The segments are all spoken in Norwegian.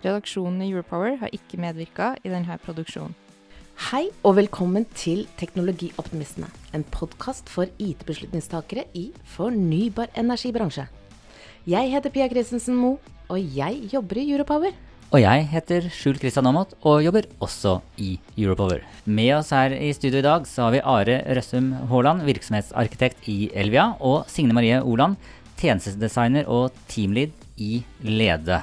Redaksjonen i Europower har ikke medvirka i denne produksjonen. Hei og velkommen til Teknologioptimistene, en podkast for IT-beslutningstakere i fornybar energibransje. Jeg heter Pia Christensen Moe, og jeg jobber i Europower. Og jeg heter Skjul Kristian Aamodt og jobber også i Europower. Med oss her i studio i dag så har vi Are Røssum Haaland, virksomhetsarkitekt i Elvia, og Signe Marie Oland, tjenestedesigner og teamlead i Lede.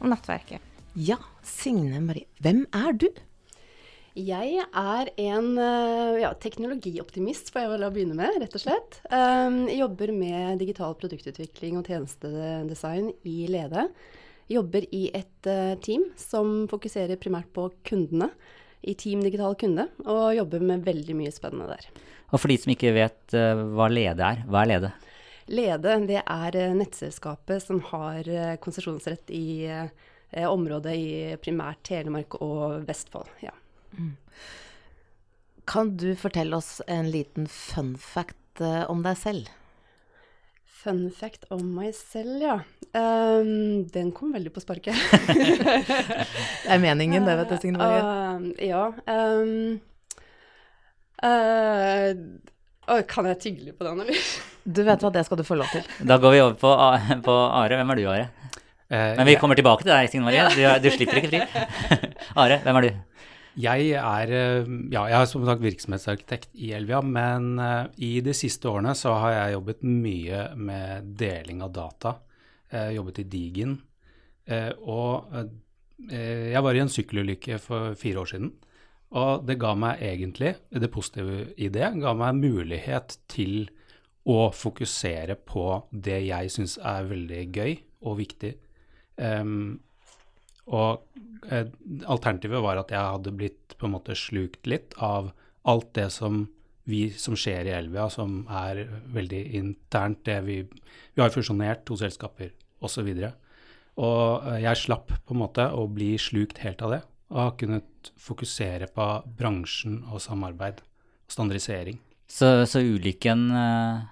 om nettverket. Ja, Signe Marie, hvem er du? Jeg er en eh, ja, teknologioptimist, får jeg vel begynne med, rett og slett. Jeg jobber med digital produktutvikling og tjenestedesign i Lede. Jobber i et uh, team som fokuserer primært på kundene, i Team Digital Kunde, og jobber med veldig mye spennende der. Og for de som ikke vet uh, hva Lede er, hva er Lede? Lede det er uh, nettselskapet som har konsesjonsrett i området i primært Telemark og Vestfold. ja. Mm. Kan du fortelle oss en liten fun fact uh, om deg selv? Fun fact om meg selv, ja. Um, den kom veldig på sparket. det er meningen, det, vet du, Signe Marie. Uh, ja. Um, uh, kan jeg tygle på den, eller? Du vet hva, det skal du få lov til. Da går vi over på, på Are. Hvem er du, Are? Men vi kommer tilbake til deg, Signe Marie. Du, du slipper ikke fri. Are, hvem er du? Jeg er, ja, jeg er som sagt virksomhetsarkitekt i Elvia, men uh, i de siste årene så har jeg jobbet mye med deling av data. Jeg jobbet i Digin. Uh, og jeg var i en sykkelulykke for fire år siden. Og det ga meg egentlig, det positive i det, ga meg mulighet til å fokusere på det jeg syns er veldig gøy og viktig. Um, og eh, alternativet var at jeg hadde blitt på en måte slukt litt av alt det som vi som skjer i Elvia, som er veldig internt. det Vi, vi har fusjonert to selskaper osv. Og, og eh, jeg slapp på en måte å bli slukt helt av det, og har kunnet fokusere på bransjen og samarbeid og standardisering. Så, så ulykken uh,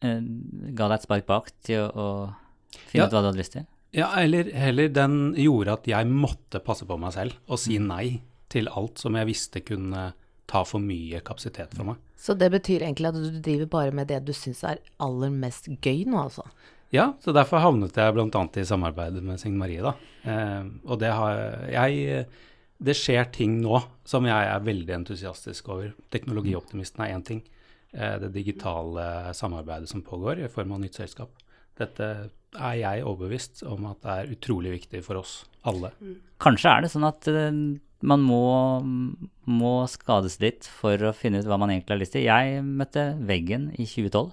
ga deg et spark bak til å, å finne ja. ut hva du hadde lyst til? Ja, eller heller den gjorde at jeg måtte passe på meg selv og si mm. nei til alt som jeg visste kunne ta for mye kapasitet for meg. Så det betyr egentlig at du driver bare med det du syns er aller mest gøy nå, altså? Ja, så derfor havnet jeg bl.a. i samarbeidet med Signe Marie, da. Eh, og det har jeg Det skjer ting nå som jeg er veldig entusiastisk over. Teknologioptimisten er én ting. Eh, det digitale samarbeidet som pågår i form av nytt selskap. Dette er jeg overbevist om at det er utrolig viktig for oss alle. Mm. Kanskje er det sånn at uh, man må, må, skades litt for å finne ut hva man egentlig har lyst til. Jeg møtte veggen i 2012.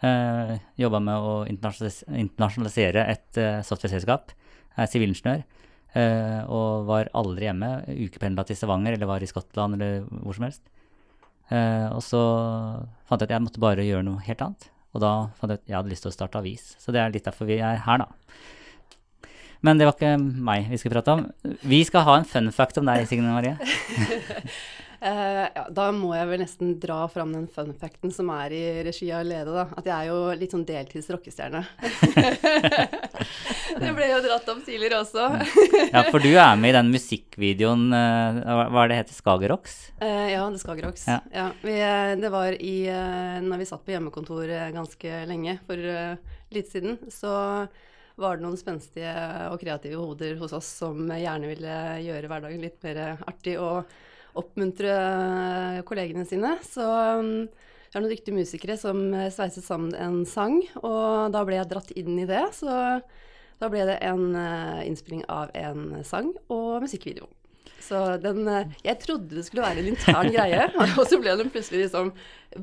Uh, Jobba med å internasjonalisere et uh, software-selskap. Jeg er sivilingeniør. Uh, og var aldri hjemme. Ukependla til Stavanger eller var i Skottland eller hvor som helst. Uh, og så fant jeg at jeg måtte bare gjøre noe helt annet. Og da fant jeg ut jeg hadde lyst til å starte avis. Så det er litt derfor vi er her, da. Men det var ikke meg vi skulle prate om. Vi skal ha en fun fact om deg, Signe Marie. Uh, ja, da må jeg vel nesten dra fram den fun facten som er i regi av Lede, da. At jeg er jo litt sånn deltids rockestjerne. det ble jo dratt opp tidligere også. ja, for du er med i den musikkvideoen, uh, hva er det heter, Skagerrocks? Uh, ja, det Skagerrocks. Ja. ja vi, det var i Når vi satt på hjemmekontor ganske lenge, for litt siden, så var det noen spenstige og kreative hoder hos oss som gjerne ville gjøre hverdagen litt mer artig og oppmuntre kollegene sine. Så jeg vi har noen dyktige musikere som sveiset sammen en sang, og da ble jeg dratt inn i det. Så da ble det en uh, innspilling av en sang og musikkvideo. Så den uh, Jeg trodde det skulle være en intern greie, og så ble den plutselig liksom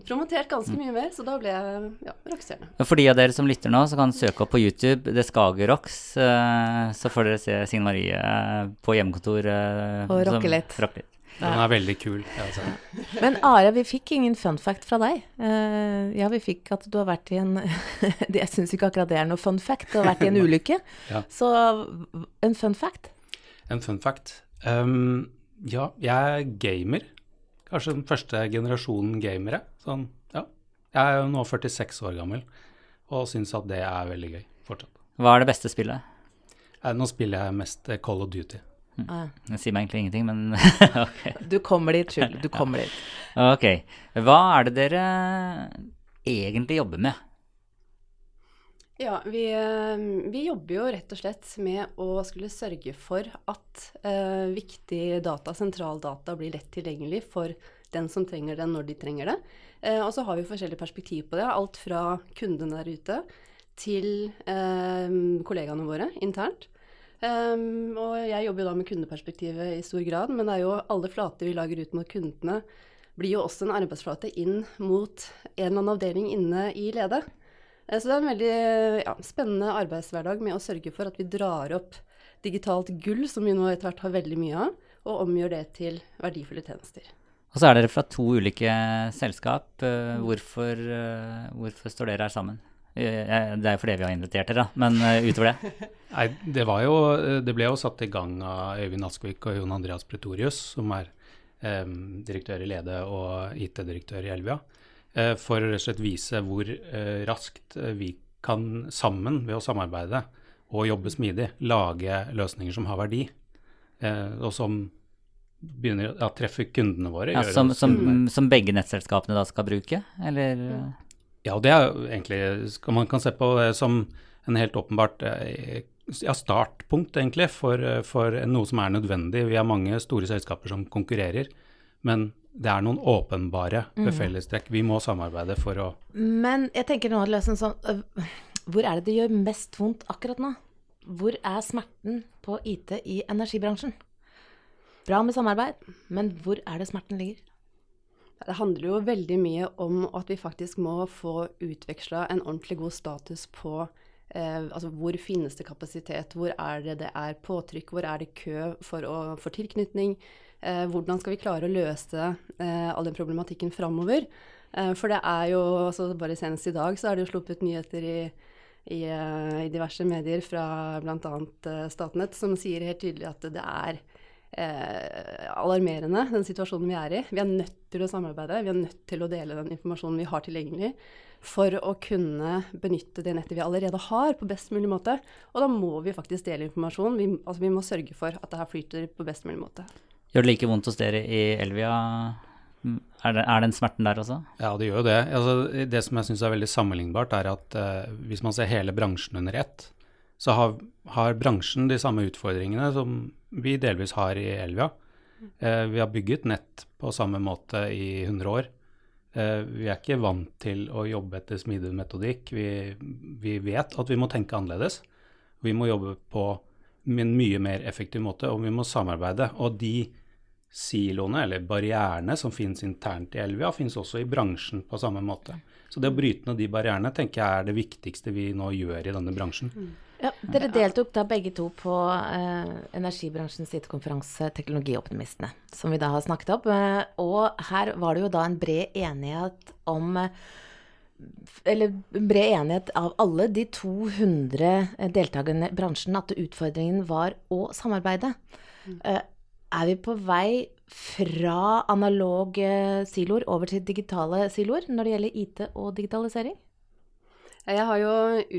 promotert ganske mye mer, så da ble jeg ja, rockestjerne. For de av dere som lytter nå, så kan søke opp på YouTube The Skagerrocks, så får dere se Signe Marie på hjemmekontor. og rocke litt. Rock litt. Den er veldig kul. Altså. Men Are, vi fikk ingen fun fact fra deg. Uh, ja, vi fikk at du har vært i en Jeg syns ikke akkurat det er noe fun fact. Du har vært i en ulykke. ja. Så en fun fact? En fun fact. Um, ja, jeg er gamer. Kanskje den første generasjonen gamere. Sånn, ja. Jeg er jo nå 46 år gammel og syns at det er veldig gøy fortsatt. Hva er det beste spillet? Eh, nå spiller jeg mest Call of Duty. Ah. Det sier meg egentlig ingenting, men ok. Du kommer dit, Skjul. Du kommer dit. Ok. Hva er det dere egentlig jobber med? Ja, vi, eh, vi, jobber jo rett og slett med å skulle sørge for at eh, viktig data, sentraldata, blir lett tilgjengelig for den som trenger det, når de trenger det. Eh, og så har vi forskjellige perspektiv på det. Alt fra kundene der ute til eh, kollegaene våre internt. Um, og jeg jobber jo da med kundeperspektivet i stor grad, men det er jo alle flater vi lager ut mot kundene, blir jo også en arbeidsflate inn mot en eller annen avdeling inne i ledet. Uh, så det er en veldig ja, spennende arbeidshverdag med å sørge for at vi drar opp digitalt gull, som vi nå etter hvert har veldig mye av, og omgjør det til verdifulle tjenester. Og så er dere fra to ulike selskap. Uh, hvorfor, uh, hvorfor står dere her sammen? Det er jo fordi vi har invitert dere, men utover det? Nei, det, var jo, det ble jo satt i gang av Øyvind Askvik og Jon Andreas Pretorius, som er eh, direktør i Lede og IT-direktør i Elvia, eh, for å rett og slett vise hvor eh, raskt vi kan sammen, ved å samarbeide og jobbe smidig, lage løsninger som har verdi, og som begynner å treffe kundene våre. Ja, som, som, som, begge nettselskapene da skal bruke, eller? Mm. Ja, det er egentlig Man kan se på det som en helt åpenbart ja, startpunkt, egentlig, for, for, noe som er nødvendig. Vi har mange store selskaper som konkurrerer, men det er noen åpenbare mm. fellestrekk. Vi må samarbeide for å Men jeg tenker nå liksom sånn Hvor er det det gjør mest vondt akkurat nå? Hvor er smerten på IT i energibransjen? Bra med samarbeid, men hvor er det smerten ligger? Det handler jo veldig mye om at vi faktisk må få utveksla en ordentlig god status på eh, altså hvor finnes det kapasitet, hvor er det det er påtrykk, hvor er det kø for, å, for tilknytning. Eh, hvordan skal vi klare å løse eh, all den problematikken framover. Eh, for det er jo, altså bare senest i dag så er det jo sluppet nyheter i, i, eh, i diverse medier fra bl.a. Uh, Statnett som sier helt tydelig at det er eh, alarmerende, den situasjonen vi er i. Vi er nødt til å samarbeide. Vi er nødt til å dele den informasjonen vi har tilgjengelig for å kunne benytte det nettet vi allerede har, på best mulig måte. Og da må vi faktisk dele informasjon. Vi, altså, vi må sørge for at det her flyter på best mulig måte. Gjør det like vondt hos dere i Elvia? Er, det, er den smerten der også? Ja, det gjør jo det. Altså, det som jeg syns er veldig sammenlignbart, er at eh, hvis man ser hele bransjen under ett, så har, har, bransjen de samme utfordringene som vi delvis har i Elvia. Eh, vi har bygget nett på samme måte i 100 år. Eh, vi er ikke vant til å jobbe etter smidig metodikk. Vi, vi, vet at vi må tenke annerledes. Vi må jobbe på en mye mer effektiv måte, og vi må samarbeide. Og de siloene, eller barrierene, som finnes internt i Elvia, finnes også i bransjen på samme måte. Så det å bryte ned de barrierene tenker jeg er det viktigste vi nå gjør i denne bransjen. Ja, dere deltok da begge to på eh, energibransjens IT-konferanse Teknologioptimistene, som vi da har snakket opp. Eh, og her var det jo da en bred enighet om eh, eller bred enighet av alle de 200 eh, deltakerne i bransjen at utfordringen var å samarbeide. Mm. Eh, er vi på vei fra analoge siloer over til digitale siloer når det gjelder IT og digitalisering? Jeg har jo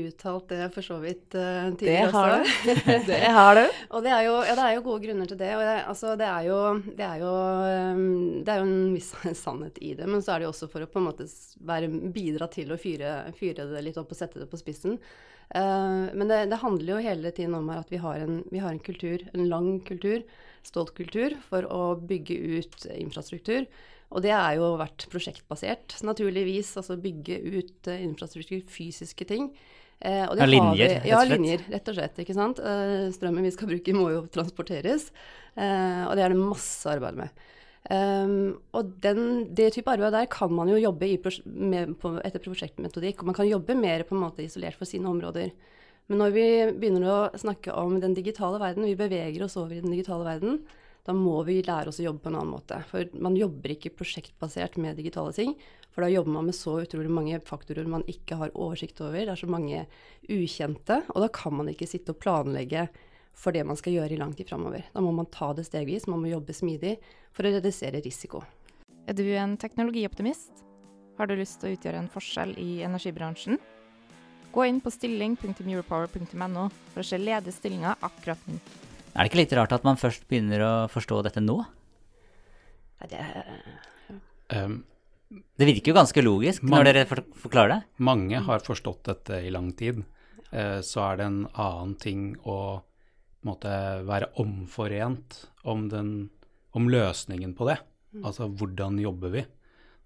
uttalt det for så vidt uh, tidligere det har Du. det har du. og det er, jo, ja, det er, jo, gode grunner til det. Og det, altså, det, er, jo, det, er, jo, um, det er jo en viss sannhet i det. Men så er det jo også for å på en måte være, bidra til å fyre, fyre, det litt opp og sette det på spissen. Uh, men det, det, handler jo hele tiden om at vi har, en, vi har en kultur, en lang kultur, stolt kultur, for å bygge ut infrastruktur. Og det har jo vært prosjektbasert, naturligvis. Altså bygge ut uh, infrastruktur, fysiske ting. Eh, ja, linjer, rett og slett. Ja, linjer, rett og slett. ikke sant? Eh, strømmen vi skal bruke, må jo transporteres. Eh, og det er det masse arbeid med. Um, og den, det type arbeid der kan man jo jobbe med, på, etter prosjektmetodikk. Og man kan jobbe mer på en måte isolert for sine områder. Men når vi begynner å snakke om den digitale verden, vi beveger oss over i den digitale verden, da må vi lære oss å jobbe på en annen måte. For man jobber ikke prosjektbasert med digitale ting. For da jobber man med så utrolig mange faktorer man ikke har oversikt over. Det er så mange ukjente. Og da kan man ikke sitte og planlegge for det man skal gjøre i lang tid framover. Da må man ta det stegvis, man må jobbe smidig for å redusere risiko. Er du en teknologioptimist? Har du lyst til å utgjøre en forskjell i energibransjen? Gå inn på stilling.europower.no for å se ledige stillinger akkurat nå. Er det ikke litt rart at man først begynner å forstå dette nå? Det, um, det virker jo ganske logisk mange, når dere forklarer det. Mange har forstått dette i lang tid. Uh, så er det en annen ting å måte, være omforent om, den, om, løsningen på det. Mm. Altså hvordan jobber vi?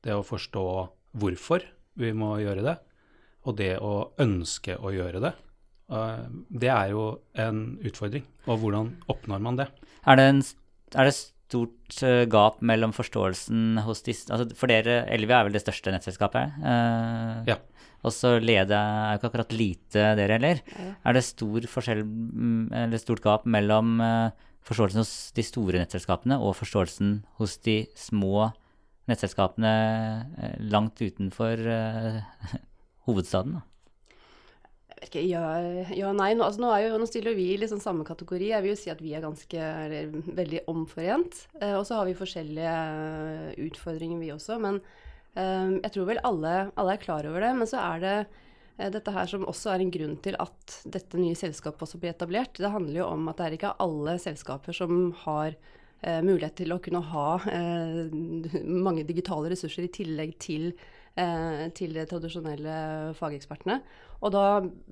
Det å forstå hvorfor vi må gjøre det, og det å ønske å gjøre det. Uh, det er jo en utfordring. Og hvordan oppnår man det? Er det, en, er det stort uh, gap mellom forståelsen hos disse altså For dere, Elvia er vel det største nettselskapet? Uh, ja. Og så Lede er jo ikke akkurat lite, dere heller. Ja. Er det stor forskjell, mm, eller stort gap mellom forståelsen hos de store nettselskapene og forståelsen hos de små nettselskapene langt utenfor uh, hovedstaden? da? Ikke, ja, ja, nei. Nå, altså, nå, jo, nå, stiller vi i liksom samme kategori. Jeg vil jo si at vi er ganske, eller, veldig omforent. Eh, og så har vi forskjellige utfordringer, vi også. Men eh, jeg tror vel alle, alle, er klar over det. Men så er det eh, dette her som også er en grunn til at dette nye selskapet også blir etablert. Det handler jo om at det er ikke alle selskaper som har eh, mulighet til å kunne ha eh, mange digitale ressurser i tillegg til, eh, til de tradisjonelle fagekspertene. Og da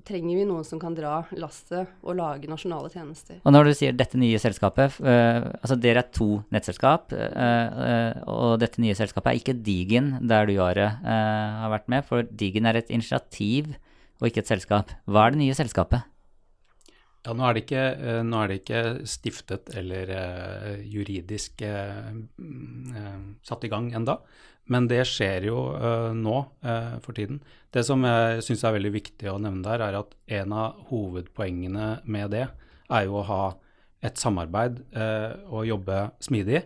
trenger vi noen som kan dra lastet og lage nasjonale tjenester. Og når du sier dette nye selskapet, eh, altså dere er to nettselskap, uh, uh, og dette nye selskapet er ikke Digin, der du Are, har vært med, for Digin er et initiativ og ikke et selskap. Hva er det nye selskapet? Ja, nå er ikke, er det ikke stiftet eller juridisk satt i gang enda. Men det skjer jo uh, nå uh, for tiden. Det som jeg syns er veldig viktig å nevne der, er at en av hovedpoengene med det er jo å ha et samarbeid uh, og jobbe smidig.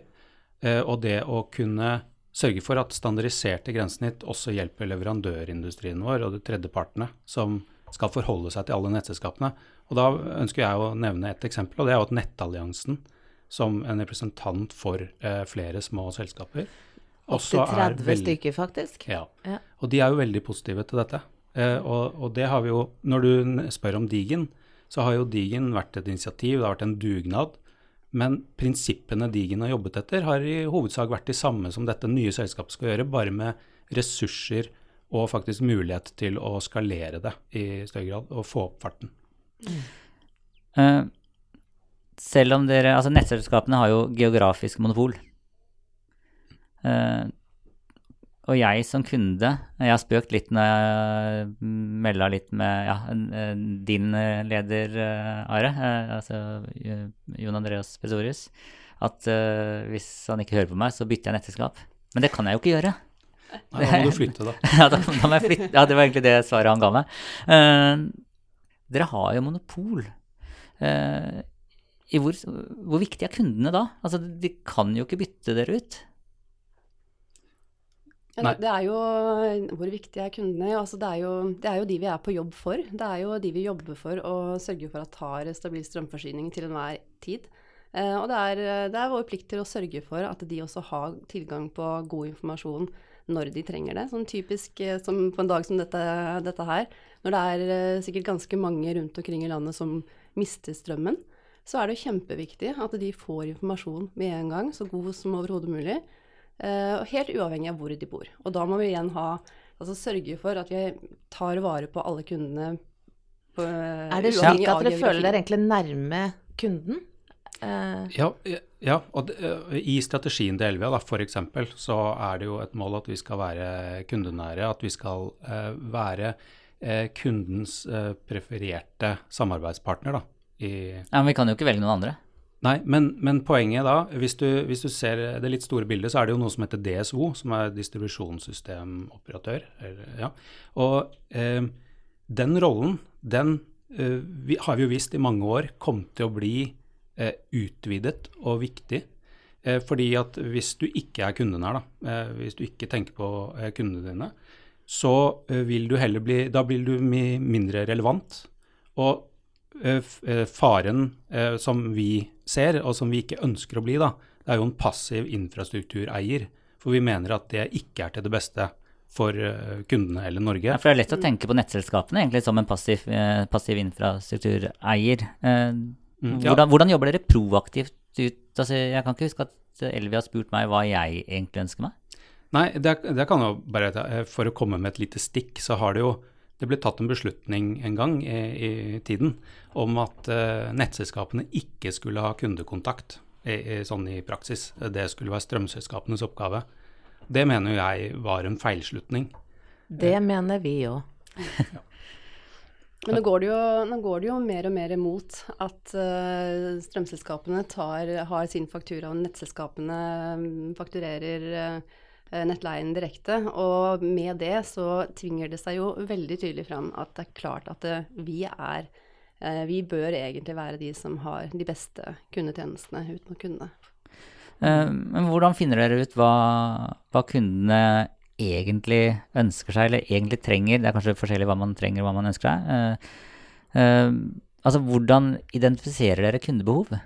og det å kunne sørge for at standardiserte grensesnitt også hjelper leverandørindustrien vår og de tredjepartene som skal forholde seg til alle nettselskapene. Og Da ønsker jeg å nevne et eksempel, og det er jo at Nettalliansen, som en representant for flere små selskaper, Opptil 30 veldig, stykker, faktisk. Ja. ja. Og de er jo veldig positive til dette. Eh, og, og, det har vi jo Når du spør om Digen, så har jo Digen vært et initiativ, det har vært en dugnad. Men prinsippene Digen har jobbet etter, har i hovedsak vært de samme som dette nye selskapet skal gjøre, bare med ressurser og faktisk mulighet til å skalere det i større grad, og få opp farten. Mm. Selv om dere Altså, nettselskapene har jo geografisk monopol. Uh, og jeg som kunde Jeg har spøkt litt når jeg melda litt med ja, din leder, Are, altså Jon Andreas Pesorius, at hvis han ikke hører på meg, så bytter jeg nettselskap. Men det kan jeg jo ikke gjøre. Nei, da må du flytte, da. ja, da, da, må jeg flytte. Ja, det var egentlig det svaret han ga meg. Uh, dere har jo monopol. Uh, hvor, hvor viktig er kundene da? Altså, de kan jo ikke bytte dere ut. Ja, det er jo Hvor viktig er kundene? Altså, det, er jo, det, er jo, de vi er på jobb for. Det er jo de vi jobber for å sørge for at har stabil strømforsyning til enhver tid. Eh, og det er, det er, vår plikt til å sørge for at de også har tilgang på god informasjon når de trenger det. Sånn typisk eh, som på en dag som dette, dette her, når det er eh, sikkert ganske mange rundt omkring i landet som mister strømmen, så er det kjempeviktig at de får informasjon med en gang, så god som overhodet mulig. Uh, helt uavhengig av hvor de bor. Og da må vi igjen ha, altså sørge for at vi tar vare på alle kundene På, Er det slik at dere føler dere egentlig nærme kunden? Eh, Ja, ja og eh, i strategien til Elvia f.eks. så er det jo et mål at vi skal være kundenære, at vi skal eh, være eh, kundens prefererte samarbeidspartner da. Ja, men vi kan jo ikke velge noen andre. nei, men, men poenget da, hvis du, hvis du ser det litt store bildet, så er det jo noe som heter DSO, som er distribusjonssystemoperatør. Eller, ja. Og eh, den rollen, den eh, vi, har vi jo visst i mange år kom til å bli utvidet og viktig. Eh, fordi at hvis du ikke er kundenær, da, eh, hvis du ikke tenker på eh, kundene dine, så eh, vil du heller bli Da blir du mindre relevant. Og eh, eh, faren eh, som vi ser, og som vi ikke ønsker å bli, da, det er jo en passiv infrastruktureier. For vi mener at det ikke er til det beste for eh, kundene eller Norge. Ja, for det er lett å tenke på nettselskapene egentlig som en passiv, eh, passiv infrastruktureier. Eh, Mm, ja. hvordan, hvordan jobber dere proaktivt ut? Altså, jeg kan ikke huske at Elvi har spurt meg hva jeg egentlig ønsker meg. Nei, det, det kan jo bare eh, For å komme med et lite stikk, så har det jo det ble tatt en beslutning en gang i, i tiden om at uh, nettselskapene ikke skulle ha kundekontakt i, i, sånn i praksis. Det skulle være strømselskapenes oppgave. Det mener jo jeg var en feilslutning. det mener vi òg. Men nå går, jo, nå går det jo mer og mer imot at uh, strømselskapene tar, har sin faktura, og nettselskapene mm, fakturerer uh, nettleien direkte. Og med det så tvinger det seg jo veldig tydelig fram at det er klart at uh, vi er Vi bør egentlig være de som har de beste kundetjenestene ut mot kundene. Men hvordan finner dere ut hva, hva kundene egentlig ønsker seg, eller egentlig trenger? Det er kanskje forskjellig hva man trenger og hva man ønsker seg. Uh, uh, altså, hvordan identifiserer dere kundebehov?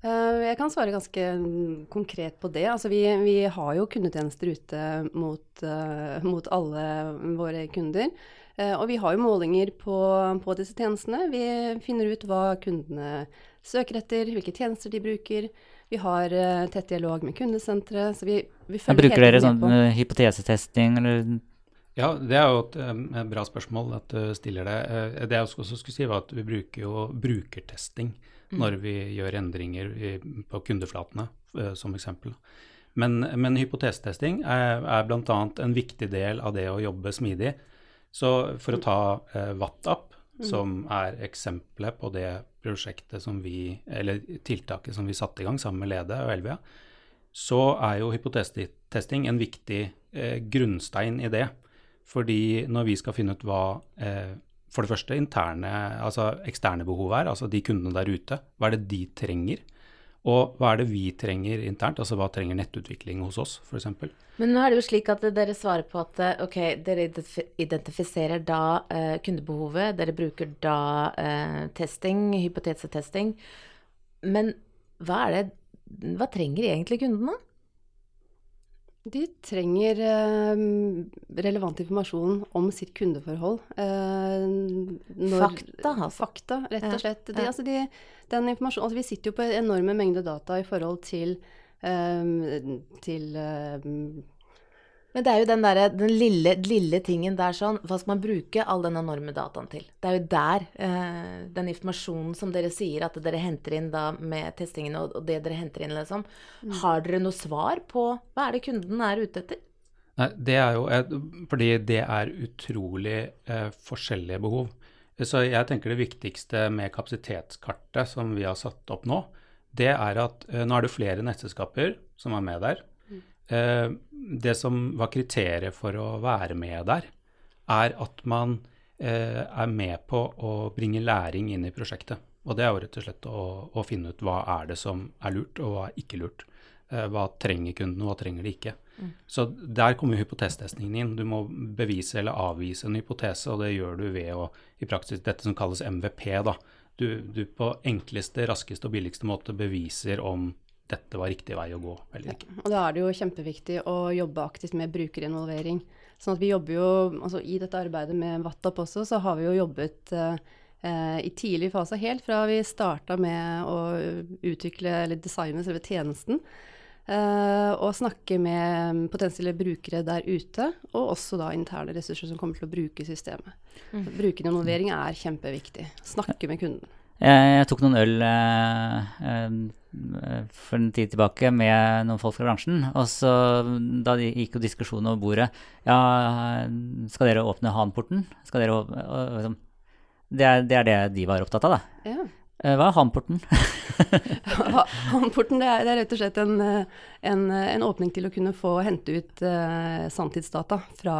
Eh, Jeg kan svare ganske mm, konkret på det. Altså vi, vi har jo kundetjenester ute mot, mot alle våre kunder. Og vi har jo målinger på, på disse tjenestene. Vi finner ut hva kundene søker etter, hvilke tjenester de bruker. Vi har uh, tett dialog med kundesenteret. Så vi, vi følger bruker hele dere sånn på. eh, hypotesetesting, eller Ja, det er jo et, eh, et bra spørsmål at du stiller det. Det jeg også skulle si, var at vi bruker jo brukertesting når vi gjør endringer i, på kundeflatene, som eksempel. Men, men hypotesetesting er, er bl.a. en viktig del av det å jobbe smidig. Så for å ta eh, WhatsApp, som er eksempelet på det prosjektet som vi, eller tiltaket som vi satte i gang sammen med Lede og Elvia, så er jo hypotesetesting en viktig eh, grunnstein i det. Fordi når vi skal finne ut hva eh, for det første interne, altså eksterne behov er, altså de kundene der ute, hva er det de trenger? Og hva er det vi trenger internt, altså hva trenger nettutvikling hos oss f.eks.? Men nå er det jo slik at dere svarer på at eh, ok, dere identifiserer da eh, kundebehovet, dere bruker da eh, testing, hypotesetesting. Men hva er det Hva trenger egentlig kundene? De trenger eh, relevant informasjon om sitt kundeforhold. Eh, når- Fakta, altså. Fakta, rett og slett. De, altså de, altså vi sitter jo på enorme mengder data i forhold til, eh, til Men det er jo den, der, den lille, lille tingen der sånn Hva skal man bruke all den enorme dataen til? Det er jo der eh, den informasjonen som dere sier at dere henter inn da med testingen og, og det dere henter inn, liksom. Har dere noe svar på hva er det kunden er ute etter? Nei, det er jo et, fordi det er utrolig eh, forskjellige behov. Så jeg tenker det viktigste med kapasitetskartet som vi har satt opp nå, det er at eh, nå er det flere nettselskaper som er med der. Eh, det som var kriteriet for å være med der, er at man eh, er med på å bringe læring inn i prosjektet. Og det er jo rett og slett å, å finne ut hva er det som er lurt, og hva er ikke lurt. Eh, hva trenger kunden, og hva trenger de ikke. Så der kommer jo hypotesetestingen inn. Du må bevise eller avvise en hypotese, og det gjør du ved å i praksis dette som kalles MVP. da. Du, du på enkleste, raskeste og billigste måte beviser om dette var riktig vei å gå eller ikke. Og da er det jo kjempeviktig å jobbe aktivt med brukerinvolvering. Sånn at vi jobber jo, altså I dette arbeidet med WhatsApp også, så har vi jo jobbet eh, eh, i tidlig fase, helt fra vi starta med å utvikle eller designe selve tjenesten, Eh, og snakke med potensielle brukere der ute, og også da interne ressurser som kommer til å bruke systemet. Mm. Brukerinvolvering er kjempeviktig. Snakke med kunden. Jeg, tok noen øl eh, eh, for en tid tilbake med noen folk fra bransjen. Og så da gikk jo diskusjonen over bordet Ja, skal dere åpne Hanporten? Skal dere åpne, og, liksom, det, er, det, er, det de var opptatt av, da. Ja. Eh, hva er Hanporten? Hanporten det er, det er, rett og slett en, en, en, åpning til å kunne få hente ut uh, sanntidsdata fra,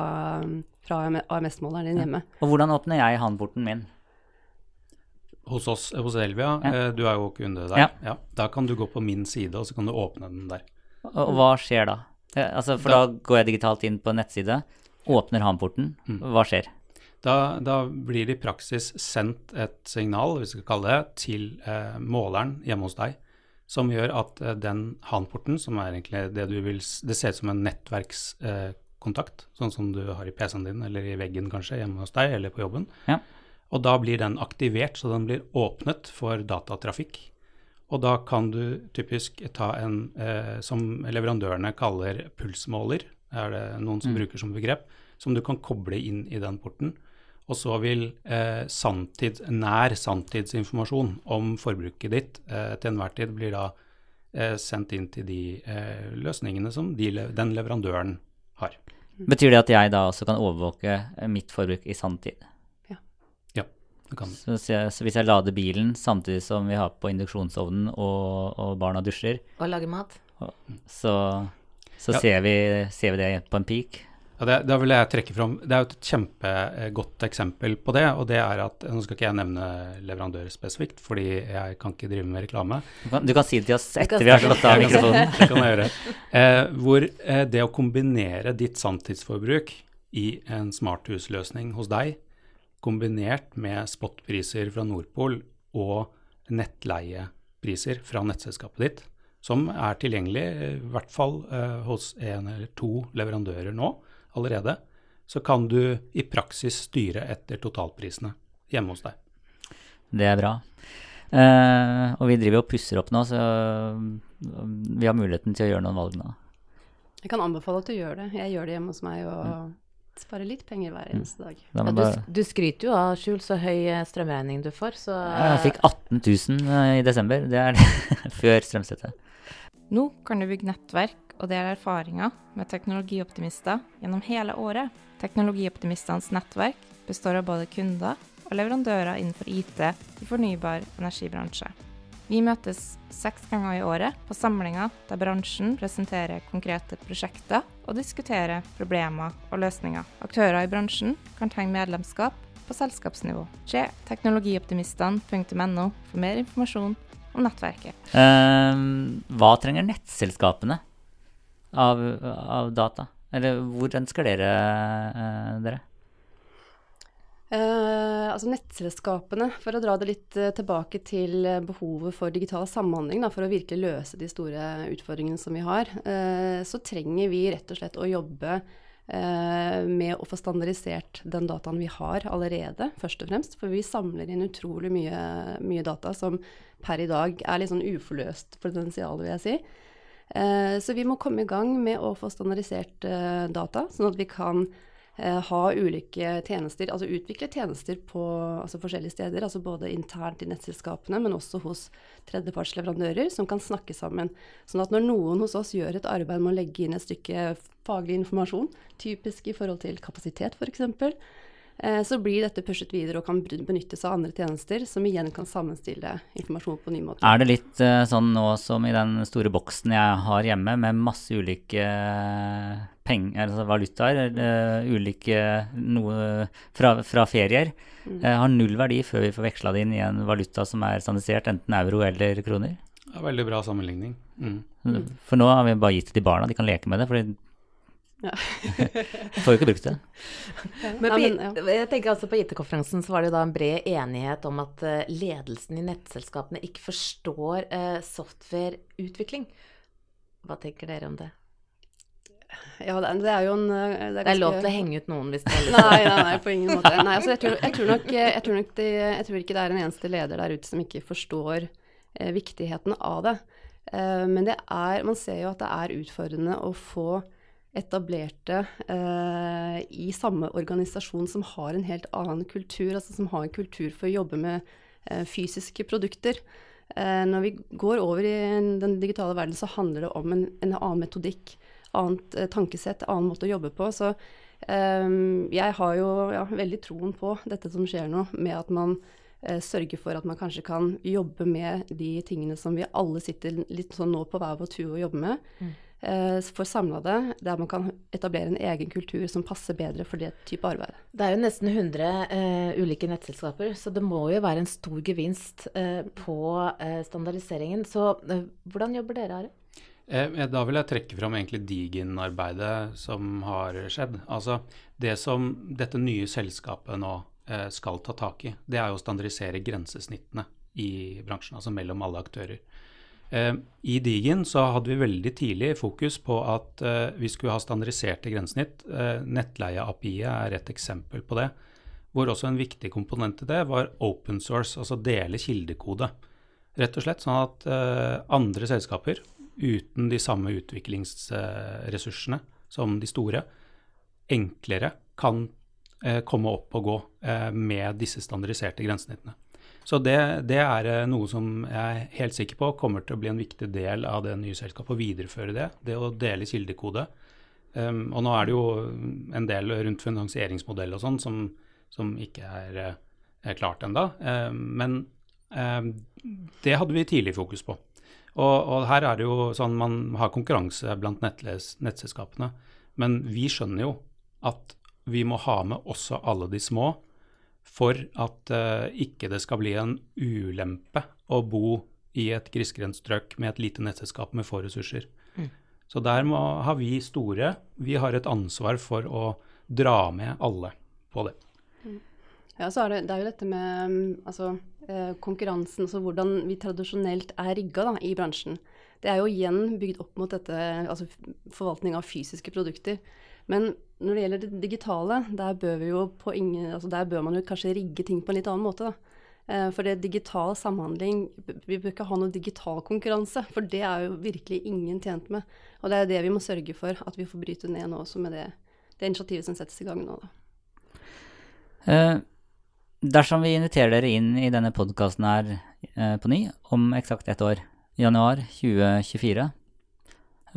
fra AMS-måleren din hjemme. Ja. Og hvordan åpner jeg Hanporten min? Hos oss, hos Elvia, ja. uh, du er jo kunde der. Ja. Da kan du gå på min side, og så kan du åpne den der. Og hva skjer da? Altså, for da, da går jeg digitalt inn på nettside, åpner Hanporten. Mm. Hva skjer? Da, da, blir det i praksis sendt et signal hvis vi skal kalle det, til eh, måleren hjemme hos deg, som gjør at eh, den hanporten, som er egentlig det du vil Det ser ut som en nettverkskontakt, eh, sånn som du har i PC-en din eller i veggen kanskje hjemme hos deg eller på jobben. Ja. Og da blir den aktivert, så den blir åpnet for datatrafikk. Og da kan du typisk ta en eh, som leverandørene kaller pulsmåler, er det noen som mm. bruker som begrep, som du kan koble inn i den porten. Og så vil eh, sanntid, nær sanntidsinformasjon om forbruket ditt eh, til enhver tid blir da eh, sendt inn til de eh, løsningene som de, den leverandøren har. Betyr det at jeg da også kan overvåke eh, mitt forbruk i sanntid? Så, så, så, hvis jeg lader bilen samtidig som vi har på induksjonsovnen og, og barna dusjer Og lager mat. Så, så ja. ser, vi, ser vi det på en peak? Ja, det, da vil jeg trekke fram, det er jo et kjempegodt eksempel på det. og det er at, Nå skal ikke jeg nevne leverandør spesifikt, fordi jeg kan ikke drive med reklame. Du kan, du kan si det til oss etter vi har slått av mikrofonen. det kan jeg gjøre. Eh, hvor eh, det å kombinere ditt sanntidsforbruk i en smarthusløsning hos deg, kombinert med spotpriser fra Nordpol og nettleiepriser fra nettselskapet ditt, som er tilgjengelig i hvert fall eh, hos en eller to leverandører nå, allerede, så kan du i praksis styre etter totalprisene hjemme hos deg. Det er bra. Uh, og vi driver og pusser opp nå, så vi har muligheten til å gjøre noen valg nå. Jeg kan anbefale at du gjør det. Jeg gjør det hjemme hos meg og mm. Sparer litt penger hver mm. eneste dag. Ja, du, du, skryter jo av, Skjul, så høy eh, strømregning du får, så Jeg fikk 18 000 eh, i desember. Det er det før strømstøtte. Nå kan du bygge nettverk og dele erfaringer med teknologioptimister gjennom hele året. Teknologioptimistenes nettverk består av både kunder og leverandører innenfor IT i fornybar energibransje. Vi møtes seks ganger i året på samlinger der bransjen presenterer konkrete prosjekter og diskuterer problemer og løsninger. Aktører i bransjen kan tegne medlemskap på selskapsnivå. Se teknologioptimistene.no for mer informasjon om nettverket. Um, hva trenger nettselskapene av, av data? Eller hvor ønsker dere uh, dere? Uh, altså Nettselskapene, for å dra det litt uh, tilbake til uh, behovet for digital samhandling, da, for å virkelig løse de store utfordringene som vi har, så trenger vi rett og slett å jobbe med å få standardisert den dataen vi har allerede, først og fremst. For vi samler inn utrolig mye, mye data som per i dag er litt sånn uforløst potensial, vil jeg si. Eh, så vi må komme i gang med å få standardisert eh, data, sånn at vi kan eh, ha ulike tjenester, altså utvikle tjenester på altså forskjellige steder. altså Både internt i nettselskapene, men også hos tredjepartsleverandører som kan snakke sammen. Sånn at når noen hos oss gjør et arbeid med å legge inn et stykke faglig informasjon, typisk i forhold til kapasitet f.eks., Eh, så blir dette pushet videre og kan benyttes av andre tjenester, som igjen kan sammenstille informasjon på ny måte. Er det litt uh, sånn nå som i den store boksen jeg har hjemme, med masse ulike penger, altså valutaer, uh, ulike noe fra, fra ferier, mm. har null verdi før vi får veksla det inn i en valuta som er standardisert, enten euro eller kroner? Ja, veldig bra sammenligning. Mm. For nå har vi bare gitt det til barna, de kan leke med det. for ja. Får jo ikke brukt det. Men, jeg tenker altså På IT-konferansen så var det jo da en bred enighet om at uh, ledelsen i nettselskapene ikke forstår uh, softwareutvikling. Hva tenker dere om det? Ja, det, det er jo en eh, Det er, ganske... det er lov til å henge ut noen hvis det er nei, nei, nei, på ingen måte. Nei, altså, jeg, tror, jeg, tror nok, jeg, tror nok det, jeg tror ikke det er en eneste leder der ute som ikke forstår eh, viktigheten av det. Eh, men det er, man ser jo at det er utfordrende å få etablerte eh, i samme organisasjon som har en helt annen kultur, altså som har en kultur for å jobbe med eh, fysiske produkter. Eh, når vi går over i den digitale verden, så handler det om en, en annen metodikk, annet eh, tankesett, annen måte å jobbe på. Så eh, jeg har jo ja, veldig troen på dette som skjer nå, med at man eh, sørger for at man kanskje kan jobbe med de tingene som vi alle sitter litt sånn nå på hver vår tur og jobber med. Mm Eh, for samla det, der man kan etablere en egen kultur som passer bedre for det type arbeid. Det er jo nesten 100 uh, ulike nettselskaper, så det må jo være en stor gevinst uh, på uh, standardiseringen. Så hvordan jobber dere, Are? Da vil jeg trekke fram egentlig Digin-arbeidet som har skjedd. Altså Det som dette nye selskapet nå skal ta tak i, det er jo å standardisere grensesnittene i bransjen, altså mellom alle aktører. Eh, I Digin så hadde vi veldig tidlig fokus på at eh, vi skulle ha standardiserte grensesnitt. Eh, Nettleie-API er et eksempel på det. Hvor også en viktig komponent i det var open source, altså dele kildekode. Rett og slett sånn at andre selskaper uten de samme utviklingsressursene som de store, enklere kan komme opp og gå med disse standardiserte grensesnittene. Så det, det, er eh, noe som jeg er helt sikker på kommer til å bli en viktig del av det nye selskapet. Å videreføre det. Det å dele kildekode. Um, og nå er det jo en del rundt finansieringsmodell og sånn som, som, ikke er, eh, er klart ennå. Um, men um, det hadde vi tidlig fokus på. Og, og, her er det jo sånn man har konkurranse blant nettles, nettselskapene. Men vi skjønner jo at vi må ha med også alle de små for at uh, ikke det skal bli en ulempe å bo i et grisgrendt strøk med et lite nettselskap med få ressurser. Mm. Så der må, har vi store Vi har et ansvar for å dra med alle på det. Ja, så er det, det er jo dette med mm, altså, eh, konkurransen, altså hvordan vi tradisjonelt er rigga i bransjen. Det er jo igjen bygd opp mot dette, altså forvaltning av fysiske produkter. Men når det gjelder det digitale, der bør, ingen, altså der bør man jo kanskje rigge ting på en litt annen måte. Da. Eh, for det digital samhandling Vi bør ikke ha noe digital konkurranse, for det er jo virkelig ingen tjent med. Og det er det vi må sørge for, at vi får bryte ned nå også med det, det initiativet som settes i gang nå. Da. Eh, dersom vi inviterer dere inn i denne podkasten her eh, på ny om eksakt ett år, januar 2024,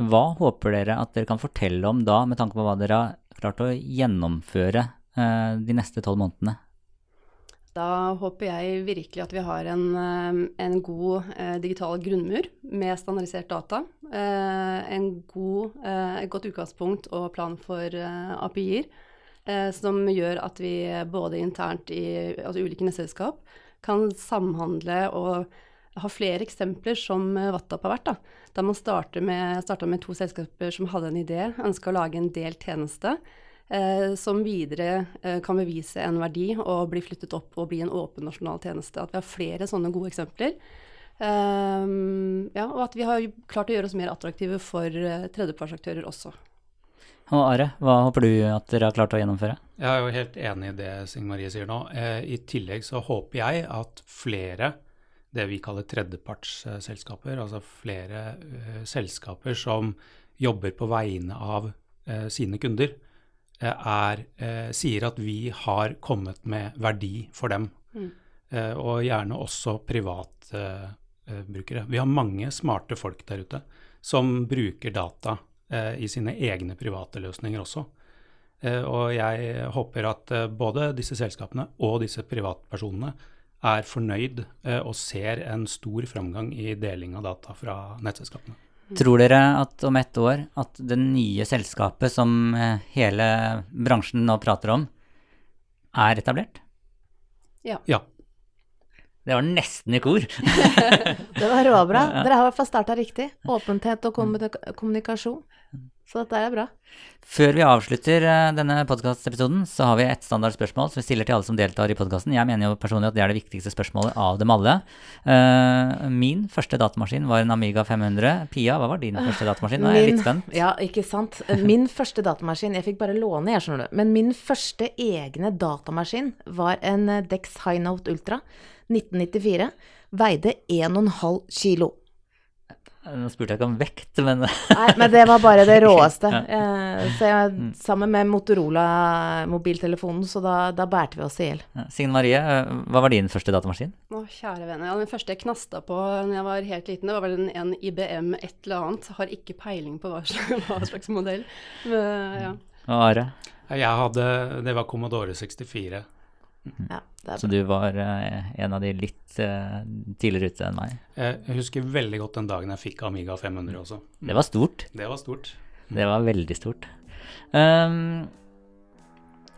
hva håper dere at dere kan fortelle om da, med tanke på hva dere har klart å gjennomføre eh, de neste tolv månedene? Da håper jeg virkelig at vi har en, eh, en god eh, digital grunnmur med standardisert data. Eh, en god, eh, et godt utgangspunkt og plan for API-er. Som gjør at vi både internt i altså ulike nettselskap kan samhandle og ha flere eksempler som Vattap har vært. Da, da man starta med, med, to selskaper som hadde en idé, ønska å lage en delt tjeneste. Eh, som videre eh, kan bevise en verdi og bli flyttet opp og bli en åpen nasjonal tjeneste. At vi har flere sånne gode eksempler. Eh, ja, og at vi har klart å gjøre oss mer attraktive for uh, tredjepartsaktører også. Og Are, hva håper du at dere har klart å gjennomføre? Jeg er jo helt enig i det Sing Marie sier nå. Eh, I tillegg så håper jeg at flere det vi kaller tredjepartsselskaper, altså flere uh, selskaper som jobber på vegne av uh, sine kunder, er, sier at vi har kommet med verdi for dem. Mm. og gjerne også privatbrukere. vi har mange smarte folk der ute som bruker data i sine egne private løsninger også. og jeg håper at både disse selskapene og disse privatpersonene er fornøyd eh, og ser en stor framgang i deling av data fra nettselskapene. Tror dere at om ett år at det nye selskapet som eh, hele bransjen nå prater om, er etablert? Ja. ja. Det var nesten i kor. det var råbra. Dere har i hvert fall starta riktig. Åpenhet og kommunikasjon. Så dette er bra. Før vi avslutter eh, denne podkastepisoden, så har vi et standard spørsmål som vi stiller til alle som deltar i podkasten. Jeg mener jo personlig at det er det viktigste spørsmålet av dem alle. Uh, min første datamaskin var en Amiga 500. Pia, hva var din første datamaskin? Nå er jeg litt spent. Ja, ikke sant. Min første datamaskin Jeg fikk bare låne, jeg skjønner du. Men min første egne datamaskin var en eh, Dex High Note Ultra 1994. Veide 1,5 kilo. Nå spurte jeg ikke om vekt, men Nei, men det var bare det råeste. Ja. Eh, så jeg, sammen med Motorola-mobiltelefonen, så da, da bærte vi oss i hjel. Ja, Signe Marie, eh, hva var din første datamaskin? Å, kjære venner. Ja, den første jeg knasta på da jeg var helt liten, det var vel en, en IBM et eller annet. Har ikke peiling på hva slags, hva slags modell. Men, ja. Og Are? Jeg hadde Det var Commodore 64. Ja, det er Så du var eh, en av de litt eh, tidligere ute enn meg. Jeg husker veldig godt den dagen jeg fikk Amiga 500 også. Det var stort. Det var stort. Det var veldig stort. Um,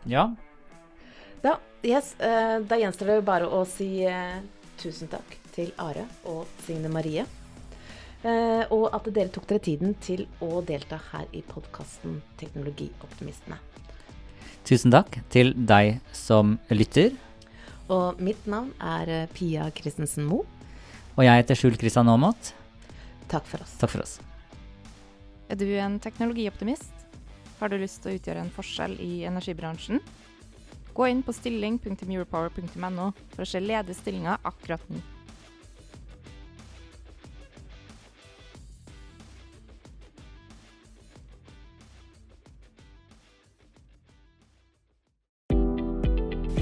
ja. Da, yes, uh, da gjenstår det bare å si uh, tusen takk til Are og Signe Marie. Uh, og at dere tok dere tiden til å delta her i podkasten Teknologioptimistene. Tusen takk til deg som lytter. Og mitt navn er eh, Pia Christensen Moe. Og jeg heter Skjul Kristian Aamodt. Takk for oss. Takk for oss. Er du en teknologioptimist? Har du lyst til å utgjøre en forskjell i energibransjen? Gå inn på stilling.europower.no for å se ledige stillinger akkurat nå.